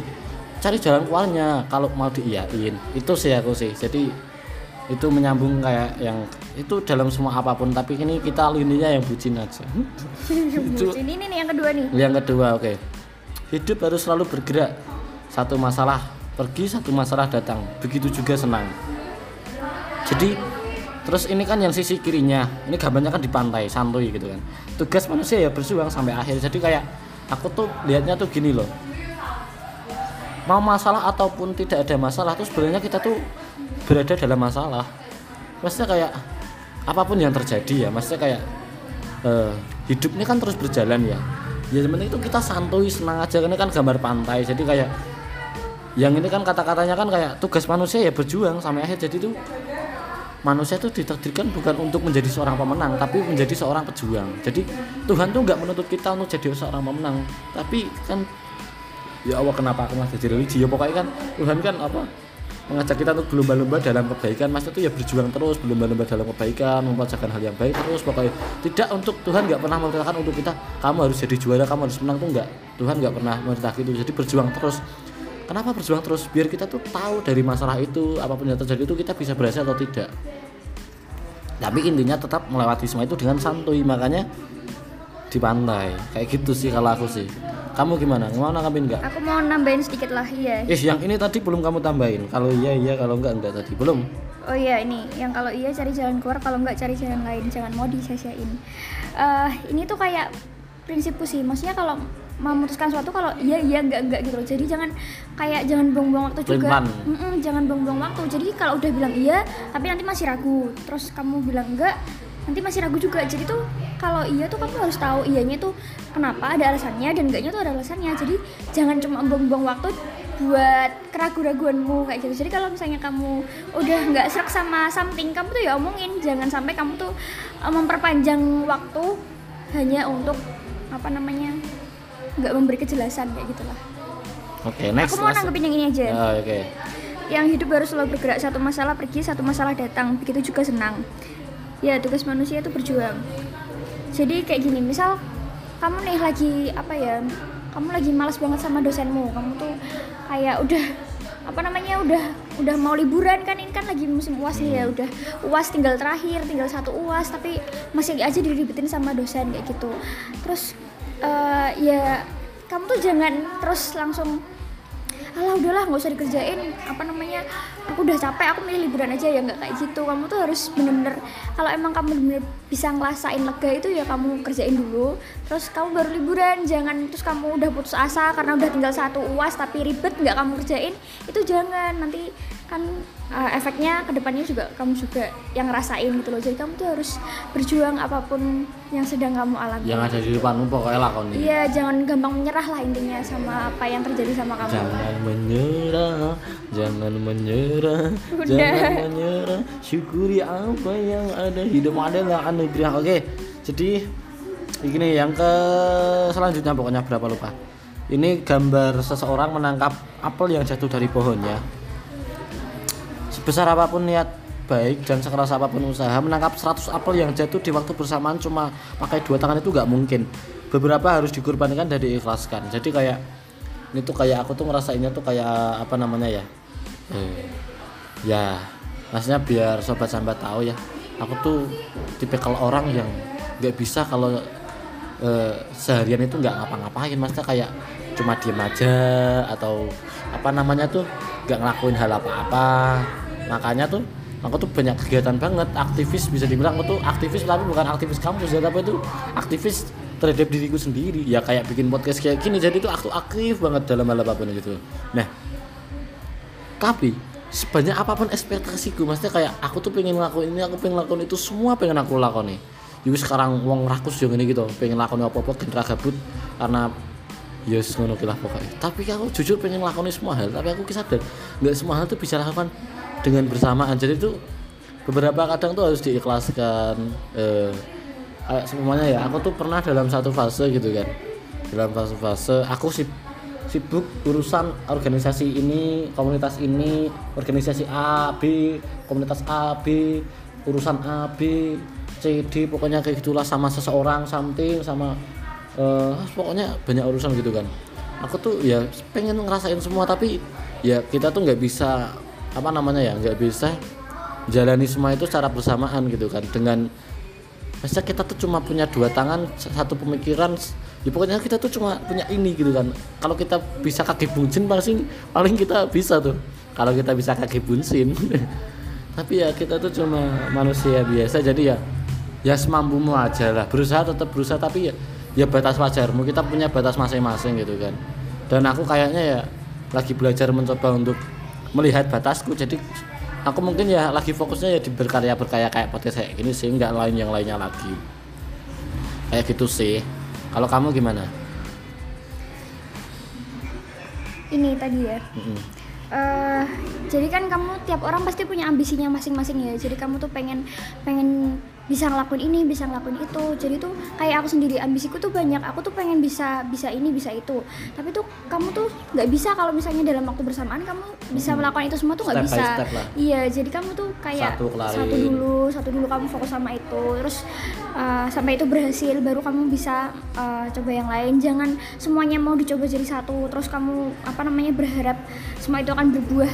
Cari jalan keluarnya kalau mau diiyain. Itu sih aku sih. Jadi itu menyambung kayak yang itu dalam semua apa pun. Tapi ini kita lininya yang bucin aja. Bucin. Ini nih yang kedua nih. Yang kedua oke. Okay hidup harus selalu bergerak. Satu masalah pergi satu masalah datang. Begitu juga senang. Jadi terus ini kan yang sisi kirinya. Ini gambarnya kan di pantai santuy gitu kan. Tugas manusia ya berjuang sampai akhir. Jadi kayak aku tuh lihatnya tuh gini loh. Mau masalah ataupun tidak ada masalah tuh sebenarnya kita tuh berada dalam masalah. Maksudnya kayak apa pun yang terjadi ya maksudnya kayak uh, hidup ini kan terus berjalan ya. Ya sebenarnya itu kita santuy senang aja. Karena kan gambar pantai jadi kayak yang ini kan kata-katanya kan kayak tugas manusia ya berjuang sampai akhir. Jadi tuh manusia itu ditakdirkan bukan untuk menjadi seorang pemenang tapi menjadi seorang pejuang. Jadi Tuhan tuh nggak menuntut kita untuk jadi seorang pemenang. Tapi kan ya Allah kenapa aku masih jadi religi? Ya pokoknya kan Tuhan kan apa mengajak kita untuk berlomba-lomba dalam kebaikan. Mas itu ya berjuang terus berlomba-lomba dalam kebaikan mempercayakan hal yang baik terus pokoknya. Tidak untuk Tuhan nggak pernah memerintahkan untuk kita kamu harus jadi juara kamu harus menang. Tuh nggak. Tuhan nggak pernah memerintah gitu jadi berjuang terus kenapa berjuang terus biar kita tuh tahu dari masalah itu apa pun yang terjadi itu kita bisa berhasil atau tidak tapi intinya tetap melewati semua itu dengan santuy makanya di pantai kayak gitu sih kalau aku sih kamu gimana? Mau nanggapin enggak? Aku mau nambahin sedikit lah, iya. Eh, yang ini tadi belum kamu tambahin. Kalau iya iya, kalau enggak enggak tadi. Belum. Oh iya, ini yang kalau iya cari jalan keluar, kalau enggak cari jalan lain. Jangan mau disia-siain. Uh, ini tuh kayak prinsipku sih. Maksudnya kalau memutuskan suatu kalau iya iya enggak enggak gitu loh. Jadi jangan kayak jangan buang-buang waktu juga. Mm -mm, jangan buang-buang waktu. Jadi kalau udah bilang iya, tapi nanti masih ragu. Terus kamu bilang enggak, nanti masih ragu juga jadi tuh kalau iya tuh kamu harus tahu iyanya tuh kenapa ada alasannya dan enggaknya tuh ada alasannya jadi jangan cuma buang-buang waktu buat keraguan-raguanmu kayak gitu jadi kalau misalnya kamu udah nggak serak sama something kamu tuh ya omongin jangan sampai kamu tuh uh, memperpanjang waktu hanya untuk apa namanya nggak memberi kejelasan kayak gitulah. Oke okay, next aku mau nanggepin yang ini aja. Oh, oke. Okay. yang hidup harus selalu bergerak satu masalah pergi satu masalah datang. Begitu juga senang. Ya tugas manusia itu berjuang. Jadi kayak gini misal kamu nih lagi apa ya kamu lagi malas banget sama dosenmu. Kamu tuh kayak udah apa namanya udah udah mau liburan kan? Ini kan lagi musim uas nih ya udah uas tinggal terakhir tinggal satu uas tapi masih aja diribetin sama dosen kayak gitu. Terus uh, ya kamu tuh jangan terus langsung alah udahlah nggak usah dikerjain. Apa namanya aku udah capek aku milih liburan aja. Ya nggak kayak gitu. Kamu tuh harus bener-bener kalau emang kamu bener-bener bisa ngerasain lega itu ya kamu kerjain dulu. Terus kamu baru liburan jangan terus kamu udah putus asa karena udah tinggal satu uas tapi ribet nggak kamu kerjain itu jangan. Nanti kan uh, efeknya ke depannya juga kamu juga yang ngerasain gitu loh jadi kamu tuh harus berjuang apa pun yang sedang kamu alami yang ada di depanmu pokoknya lakoni iya jangan gampang menyerah lah intinya sama apa yang terjadi sama kamu Jangan menyerah, jangan menyerah, Udah. jangan menyerah. Syukuri apa yang ada. Hidup adalah anugerah. Oke, jadi ini yang ke selanjutnya pokoknya berapa lupa. Ini gambar seseorang menangkap apel yang jatuh dari pohonnya. Sebesar apa pun niat baik dan sekeras apa pun usaha menangkap 100 apel yang jatuh di waktu bersamaan cuma pakai dua tangan itu nggak mungkin. Beberapa harus dikorbankan dan diikhlaskan. Jadi kayak ini tuh kayak aku tuh ngerasainnya tuh kayak apa namanya ya eh, ya maksudnya biar sobat sambat tahu ya aku tuh tipikal orang yang nggak bisa kalau eh, seharian itu nggak ngapa-ngapain maksudnya kayak cuma diem aja atau apa namanya tuh nggak ngelakuin hal apa-apa makanya tuh aku tuh banyak kegiatan banget. Aktivis bisa dibilang aku tuh aktivis tapi bukan aktivis kampus ya tapi itu aktivis terhadap diriku sendiri. Ya kayak bikin podcast kayak gini jadi tuh aku aktif banget dalam hal apa pun gitu nah tapi sebanyak apa pun ekspektasiku maksudnya kayak aku tuh pengen ngelakuin ini aku pengen ngelakuin itu semua pengen aku lakoni. Jadi sekarang wong rakus yang ini gitu pengen ngelakuin apa-apa genre gabut karena ya yes, ngono lah pokoknya. Tapi aku jujur pengen ngelakuin semua hal tapi aku sadar nggak semua hal tuh bisa lakukan dengan bersamaan. Jadi tuh beberapa kadang tuh harus diikhlaskan eh, semuanya ya. Aku tuh pernah dalam satu fase gitu kan. Dalam fase-fase aku sib sibuk urusan organisasi ini komunitas ini organisasi A B komunitas A B urusan A B C D pokoknya kayak gitulah sama seseorang something sama eh, pokoknya banyak urusan gitu kan. Aku tuh ya pengen ngerasain semua tapi ya kita tuh nggak bisa apa namanya ya nggak bisa jalani semua itu secara bersamaan gitu kan dengan Maksudnya kita tuh cuma punya dua tangan, satu pemikiran, ya pokoknya kita tuh cuma punya ini gitu kan. Kalau kita bisa kaki buncin paling paling kita bisa tuh. Kalau kita bisa kaki buncin. Tapi ya kita tuh cuma manusia biasa jadi ya ya semampumu aja lah. Berusaha tetap berusaha tapi ya ya batas wajarmu. Kita punya batas masing-masing gitu kan. Dan aku kayaknya ya lagi belajar mencoba untuk melihat batasku. Jadi aku mungkin ya lagi fokusnya ya di berkarya berkarya kayak podcast kayak gini sih nggak lain yang lainnya lagi. Kayak gitu sih. Kalau kamu gimana? Ini tadi ya. Mm-mm. eh jadi kan kamu tiap orang pasti punya ambisinya masing-masing ya. Jadi kamu tuh pengen pengen bisa ngelakuin ini bisa ngelakuin itu. Jadi tuh kayak aku sendiri ambisiku tuh banyak. Aku tuh pengen bisa bisa ini bisa itu. Tapi tuh kamu tuh nggak bisa kalau misalnya dalam waktu bersamaan kamu bisa Hmm. melakukan itu semua tuh nggak bisa. iya jadi kamu tuh kayak Satu satu dulu satu dulu kamu fokus sama itu. Terus uh, sampai itu berhasil baru kamu bisa uh, coba yang lain. Jangan semuanya mau dicoba jadi satu. Terus kamu apa namanya berharap semua itu akan berbuah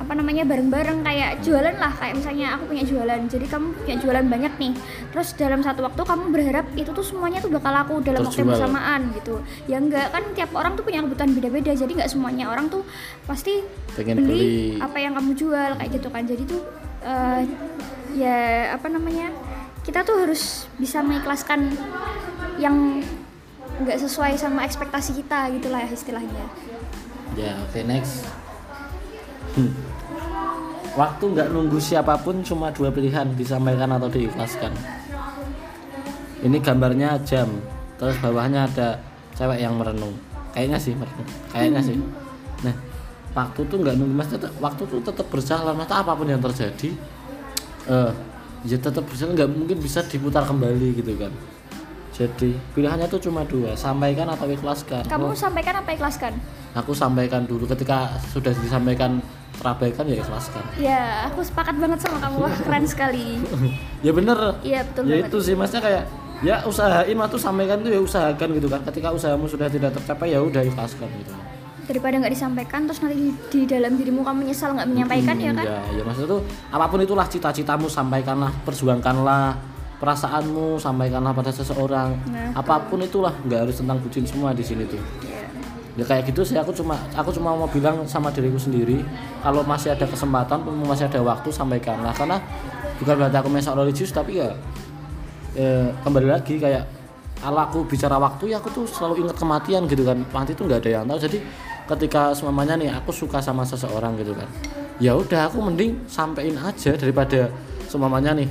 apa namanya bareng-bareng kayak jualan lah kayak misalnya aku punya jualan. Jadi kamu punya jualan banyak nih. Terus dalam satu waktu kamu berharap itu tuh semuanya tuh bakal laku dalam waktu yang bersamaan gitu. Ya enggak kan tiap orang tuh punya kebutuhan beda-beda. Jadi nggak semuanya orang tuh pasti Pengen beli, beli. apa yang kamu jual kayak gitu kan. Jadi tuh eh, ya apa namanya kita tuh harus bisa mengikhlaskan yang nggak sesuai sama ekspektasi kita gitulah istilahnya. Ya oke next. Hmm. Waktu nggak nunggu siapa pun cuma dua pilihan disampaikan atau diikhlaskan. Ini gambarnya jam terus bawahnya ada cewek yang merenung. Kayaknya sih merenung kayaknya sih. Nah waktu tuh nggak nunggu mas tetap waktu tuh tetap berjalan mas apa pun yang terjadi eh ya tetap berjalan nggak mungkin bisa diputar kembali gitu kan. Jadi pilihannya tuh cuma dua sampaikan atau ikhlaskan. Kamu Oh, sampaikan apa ikhlaskan? Aku sampaikan dulu ketika sudah disampaikan terabaikan ya ikhlaskan Ya, aku sepakat banget sama kamu. Wah, keren sekali. ya bener Iya, betul ya banget. itu sih maksudnya kayak ya usahain waktu sampaikan tuh ya usahakan gitu kan ketika usahamu sudah tidak tercapai ya udah ikhlaskan gitu Daripada nggak disampaikan terus nanti di, dalam dirimu kamu nyesal nggak menyampaikan ya kan? ya ya maksudnya tuh apa pun itulah cita-citamu sampaikanlah perjuangkanlah perasaanmu sampaikanlah pada seseorang Nah, apa pun itulah nggak harus tentang bucin semua di sini tuh Ya, ya kayak gitu sih. Aku cuma aku cuma mau bilang sama diriku sendiri kalau masih ada kesempatan masih ada waktu sampaikanlah. Karena bukan berarti aku mesok religius tapi ya eh, kembali lagi kayak kalau aku bicara waktu ya aku tuh selalu ingat kematian gitu kan. Mati itu nggak ada yang tahu. Jadi ketika semuanya nih aku suka sama seseorang gitu kan. Ya udah aku mending sampein aja daripada semuanya nih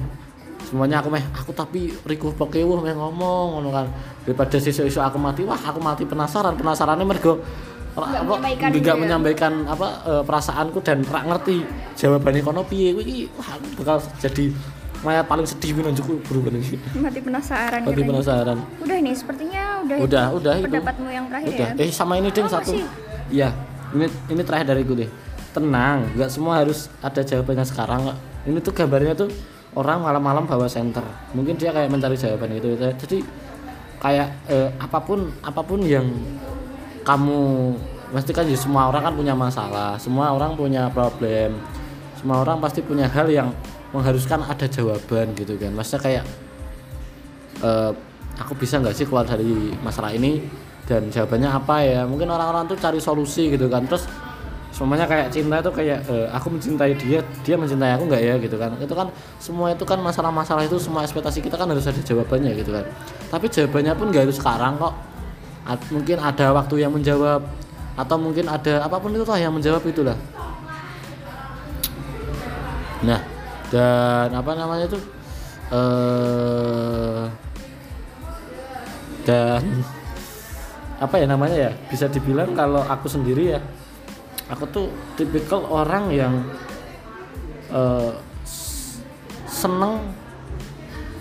semuanya aku meh aku tapi rikuh pokewuh meh ngomong ngono kan. Daripada sesuk-esuk aku mati wah aku mati penasaran. Penasarannya mergo Nggak apa menyampaikan gitu ya. menyampaikan apa eh, perasaanku dan rak ngerti jawabannya kono piye. Kuwi iki, wah bakal jadi mayat paling sedih gue nunjuk lagi mati penasaran mati katanya. penasaran. Udah nih sepertinya udah udah udah itu. pendapatmu yang terakhir udah. ya. Eh sama ini ding Oh, satu. iya ini ini terakhir dari gue deh. Tenang nggak semua harus ada jawabannya sekarang. Ini tuh gambarnya tuh orang malam-malam bawa center mungkin dia kayak mencari jawaban gitu jadi kayak eh, apa pun apa pun yang kamu pasti kan ya semua orang kan punya masalah semua orang punya problem semua orang pasti punya hal yang mengharuskan ada jawaban gitu kan. Maksudnya kayak eh, aku bisa nggak sih keluar dari masalah ini? Dan jawabannya apa ya? Mungkin orang-orang tuh cari solusi gitu kan. Terus semuanya kayak cinta itu kayak eh, aku mencintai dia dia mencintai aku nggak ya gitu kan? Itu kan semua itu kan masalah-masalah itu semua ekspektasi kita kan harus ada jawabannya gitu kan? Tapi jawabannya pun nggak harus sekarang kok. At- mungkin ada waktu yang menjawab atau mungkin ada apa pun itu lah yang menjawab itulah. Nah dan apa namanya itu? Eh dan apa ya namanya ya? Bisa dibilang kalau aku sendiri ya aku tuh tipikal orang yang s- seneng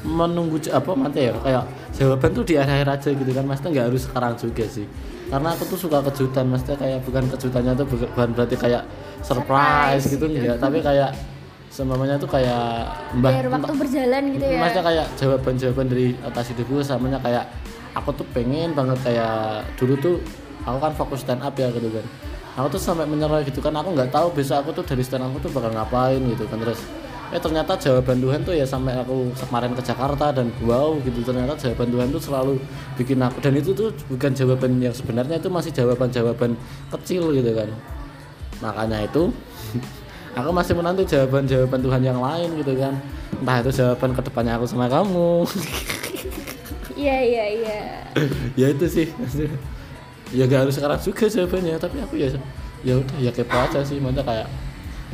menunggu apa mati ya kayak jawaban tuh di akhir-akhir aja gitu kan. Maksudnya nggak harus sekarang juga sih. Karena aku tuh suka kejutan maksudnya kayak bukan kejutannya tuh bukan berarti kayak surprise, Surprise. gitu gitu. enggak. Tapi kayak semuanya tuh kayak mbah biar waktu berjalan gitu ya. Maksudnya kayak jawaban-jawaban dari atas hidupku samanya kayak aku tuh pengen banget kayak dulu tuh aku kan fokus stand up ya gitu kan aku tuh sampai menyerah gitu kan aku nggak tahu besok aku tuh dari stand up tuh bakal ngapain gitu kan terus eh ternyata jawaban Tuhan tuh ya sampai aku kemarin ke Jakarta dan wow gitu ternyata jawaban Tuhan tuh selalu bikin aku dan itu tuh bukan jawaban yang sebenarnya itu masih jawaban-jawaban kecil gitu kan. Makanya itu aku masih menanti jawaban-jawaban Tuhan yang lain gitu kan. Entah itu jawaban ke depannya aku sama kamu. Iya iya iya. Ya itu sih. ya gak harus sekarang juga jawabannya tapi aku ya ya udah ya kepo aja sih. Maksudnya kayak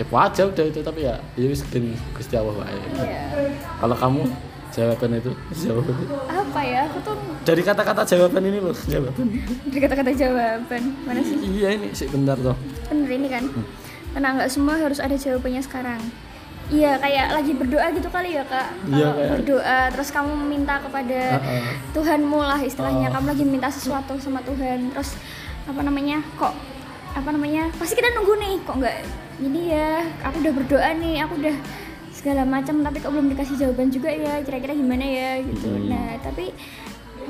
kepo aja udah itu tapi ya ya wis gen Gusti Allah wae. Iya. Kalau kamu jawaban itu jawaban. Apa ya? Aku tuh dari kata-kata jawaban ini loh jawaban. Dari kata-kata jawaban mana sih? Iya ini sih benar tuh bener ini kan. Karena nggak semua harus ada jawabannya sekarang iya kayak lagi berdoa gitu kali ya kak Iya, kayak- berdoa terus kamu minta kepada Heeh. Tuhanmu lah istilahnya Oh. kamu lagi minta sesuatu sama Tuhan terus apa namanya kok apa namanya pasti kita nunggu nih kok nggak ini ya aku udah berdoa nih aku udah segala macam tapi kok belum dikasih jawaban juga ya kira-kira gimana ya gitu Hmm. nah tapi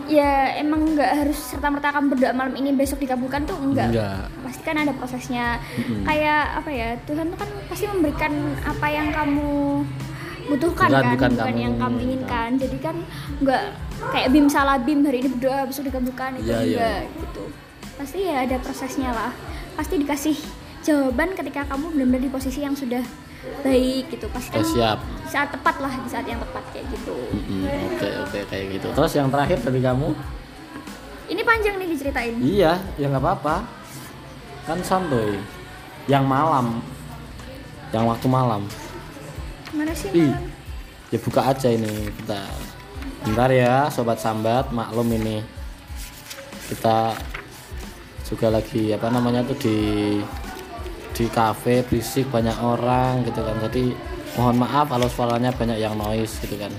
ya emang nggak harus serta merta kamu berdoa malam ini besok dikabulkan tuh enggak enggak pasti kan ada prosesnya. Mm-mm. kayak apa ya Tuhan tuh kan pasti memberikan apa yang kamu butuhkan Bukan- kan bukan kamu yang kamu inginkan. inginkan. Jadi kan nggak kayak bim salah bim hari ini berdoa besok dikabulkan itu Iya, iya. enggak gitu. Pasti ya ada prosesnya lah. Pasti dikasih jawaban ketika kamu benar-benar di posisi yang sudah baik gitu. Pasti kan siap. saat tepat lah di saat yang tepat kayak gitu. Oke oke kayak gitu. Terus yang terakhir dari kamu? Ini panjang nih diceritain. Iya ya nggak apa-apa kan santuy yang malam yang waktu malam. Mana sih Ih. malam? ya buka aja ini bentar bentar ya sobat sambat maklum ini. Kita juga lagi apa namanya tuh di di kafe berisik banyak orang gitu kan. Jadi mohon maaf kalau suaranya banyak yang noise gitu kan.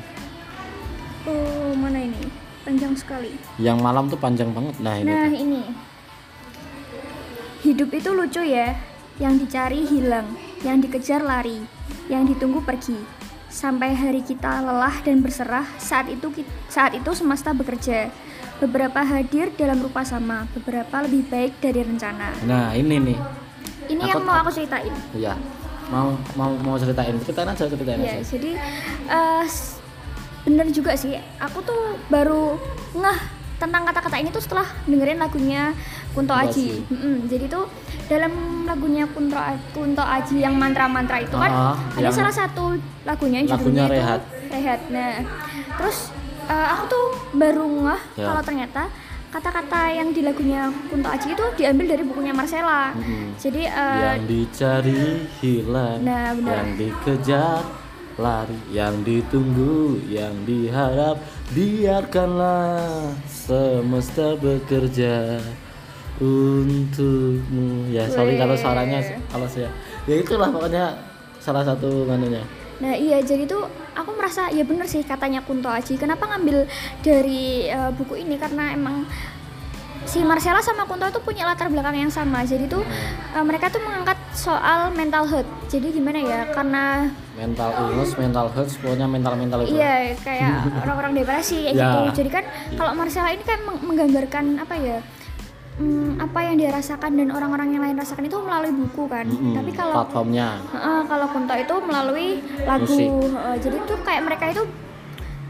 Oh mana ini? Panjang sekali. Yang malam tuh panjang banget. Nah ini Nah tuh. ini Hidup itu lucu ya. Yang dicari hilang Yang dikejar lari Yang ditunggu pergi. Sampai hari kita lelah dan berserah Saat itu saat itu semesta bekerja. Beberapa hadir dalam rupa sama Beberapa lebih baik dari rencana. Nah ini nih. Ini Aku- yang mau aku ceritain. Ya mau mau mau ceritain. Ceritain aja ceritain Ya, aja. jadi s- bener juga sih. Aku tuh baru ngeh tentang kata-kata ini tuh setelah dengerin lagunya Kunto Aji. Aji. Mm-mm. Jadi tuh dalam lagunya Kunto Kunto Aji yang mantra-mantra itu kan Ah, ada salah satu lagunya yang Lagunya judulnya Rehat. itu Rehat. Nah, terus eh, aku tuh baru ngeh Ya. kalau ternyata kata-kata yang di lagunya Kunto Aji itu diambil dari bukunya Marcella. Mm-mm. Jadi eh, yang dicari hilang Nah, benar. yang dikejar lari yang ditunggu yang diharap biarkanlah semesta bekerja untukmu ya sorry kalau suaranya kalau saya ya itulah pokoknya salah satu manunya Nah iya jadi tuh aku merasa ya bener sih katanya Kunto Aji. Kenapa ngambil dari eh, buku ini karena emang si Marcella sama Kunto itu punya latar belakang yang sama. Jadi tuh eh, mereka tuh mengangkat soal mental health. Jadi gimana ya? Karena mental illness mental health pokoknya mental mental itu iya kayak orang-orang depresi Ya. gitu. Jadi kan kalau Marcella ini kan meng- menggambarkan apa ya? Hmm, apa yang dia rasakan dan orang-orang yang lain rasakan itu melalui buku kan. Mm-mm, Tapi kalau platformnya Heeh, kalau Kunto itu melalui lagu. Musik. Heeh, jadi tuh kayak mereka itu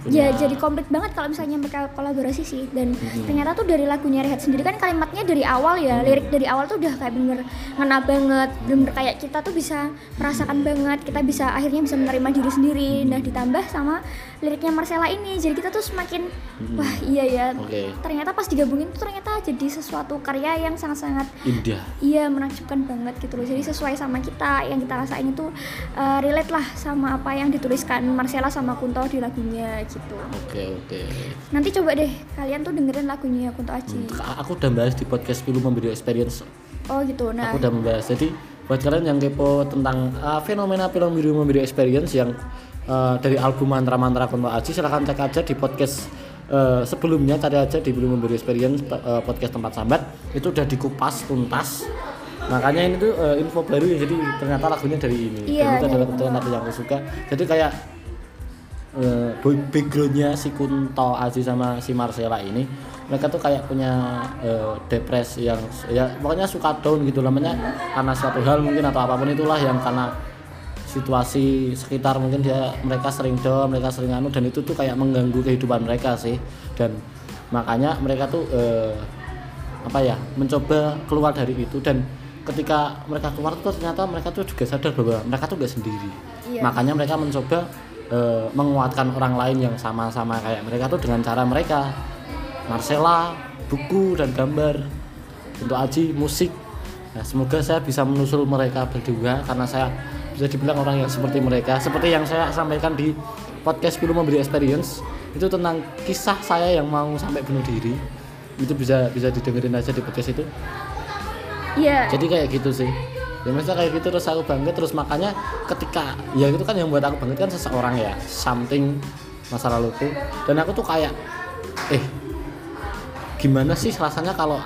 Punya- ya jadi komplit banget kalau misalnya mereka kolaborasi sih. Dan ternyata tuh dari lagunya Rehat sendiri kan kalimatnya dari awal ya lirik dari awal tuh udah kayak bener ngena banget. Bener kayak kita tuh bisa merasakan banget kita bisa akhirnya bisa menerima diri sendiri. Nah ditambah sama liriknya Marcella ini jadi kita tuh semakin wah iya ya. Oke. Ternyata pas digabungin tuh ternyata jadi sesuatu karya yang sangat-sangat indah. Iya menakjubkan banget gitu loh. Jadi sesuai sama kita yang kita rasain itu uh, relate lah sama apa yang dituliskan Marcella sama Kunto di lagunya gitu. Oke oke. Nanti coba deh kalian tuh dengerin lagunya Kunto Aji. aku udah bahas di podcast film memberi experience. Oh gitu. Nah, aku udah membahas. Jadi buat kalian yang kepo tentang uh, fenomena film biru memberi experience yang uh, dari album mantra mantra Kunto Aji silahkan cek aja di podcast uh, sebelumnya. Cari aja di biru memberi experience uh, podcast tempat sambat. Itu udah dikupas tuntas. Makanya ini tuh uh, info baru ya. Jadi ternyata lagunya dari ini. Iya, dan itu adalah kebetulan lagu yang aku suka. Jadi kayak uh, boy- backgroundnya si Kunto Aji sama si Marcella ini mereka tuh kayak punya uh, depresi yang ya pokoknya suka down gitu namanya karena suatu hal mungkin atau apa pun itulah yang karena situasi sekitar mungkin dia mereka sering down mereka sering anu dan itu tuh kayak mengganggu kehidupan mereka sih. Dan makanya mereka tuh uh, apa ya mencoba keluar dari itu. Dan ketika mereka keluar tuh ternyata mereka tuh juga sadar bahwa mereka tuh gak sendiri. Iya. makanya mereka mencoba eh, menguatkan orang lain yang sama-sama kayak mereka tuh dengan cara mereka. Marcella buku dan gambar. Untuk Aji musik. Nah, semoga saya bisa menusul mereka berdua karena saya bisa dibilang orang yang seperti mereka. Seperti yang saya sampaikan di podcast film memberi experience itu tentang kisah saya yang mau sampai bunuh diri. Itu bisa bisa didengerin aja di podcast itu. Iya. jadi kayak gitu sih ya maksudnya kayak gitu terus aku bangga terus makanya ketika ya itu kan yang buat aku bangga kan seseorang ya something masa laluku dan aku tuh kayak eh gimana sih rasanya kalau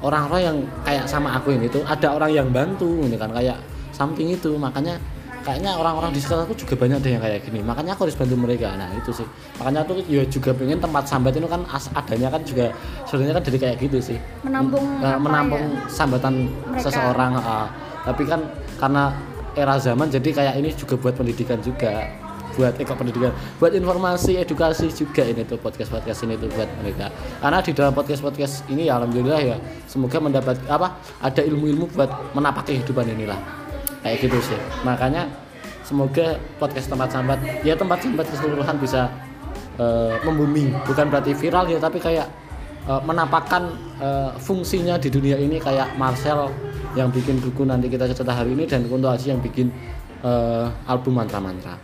orang-orang yang kayak sama aku ini tuh ada orang yang bantu ini kan kayak something itu makanya kayaknya orang-orang di sekitarku juga banyak deh yang kayak gini makanya aku harus bantu mereka nah itu sih makanya aku ya juga pengen tempat sambat itu kan as adanya kan juga sebenarnya kan dari kayak gitu sih Menampung Eh, menampung ya? sambatan Mereka. seseorang ah. Tapi kan karena era zaman jadi kayak ini juga buat pendidikan juga. Buat ekor pendidikan? Buat informasi edukasi juga ini tuh podcast podcast ini tuh buat mereka. Karena di dalam podcast podcast ini ya alhamdulillah ya semoga mendapat apa ada ilmu-ilmu buat menapak kehidupan inilah. Kayak gitu sih. Makanya semoga podcast tempat sambat ya tempat sambat keseluruhan bisa eh, membumi. Bukan berarti viral ya tapi kayak eh, menampakkan eh, fungsinya di dunia ini kayak Marcel yang bikin buku nanti kita cerita hari ini dan Kunto Aji yang bikin eh, album mantra-mantra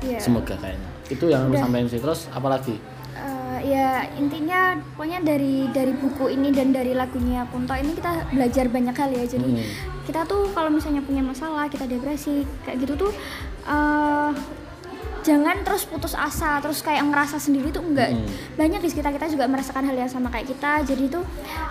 Iya. semoga kayaknya itu yang Udah. sampaikan sih terus apalagi Eh, ya intinya pokoknya dari dari buku ini dan dari lagunya Kunto ini kita belajar banyak hal ya jadi Hmm. kita tuh kalau misalnya punya masalah kita depresi kayak gitu tuh eh, jangan terus putus asa terus kayak ngerasa sendiri tuh enggak Hmm. banyak di sekitar kita juga merasakan hal yang sama kayak kita jadi tuh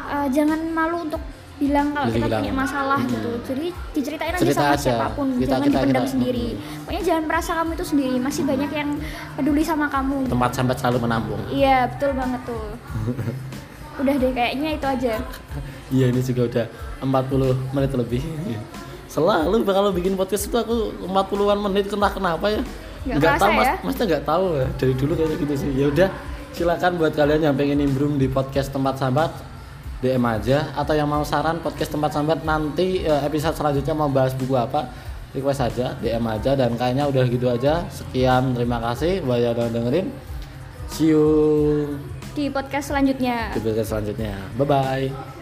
eh, jangan malu untuk bilang kalau kita Bilang. punya masalah Hmm. gitu jadi diceritain aja Cerita sama aja. siapa pun Kita- jangan kita- dipendam kita- sendiri Hmm. pokoknya jangan merasa kamu itu sendiri masih banyak yang peduli sama kamu tempat sambat selalu menampung Iya betul banget tuh. Udah deh kayaknya itu aja. iya ini juga udah 40 menit lebih selalu kalau bikin podcast itu aku 40-an menit kena kenapa ya Nggak nggak tahu mas ya? masnya nggak tahu ya dari dulu kayak gitu sih ya udah silakan buat kalian yang pengen nimbrung di podcast tempat sahabat DM aja. Atau yang mau saran podcast tempat sambat nanti eh, episode selanjutnya mau bahas buku apa request aja DM aja. Dan kayaknya udah gitu aja. Sekian terima kasih. Buat yang udah dengerin. See you. Di podcast selanjutnya. di podcast selanjutnya. Bye bye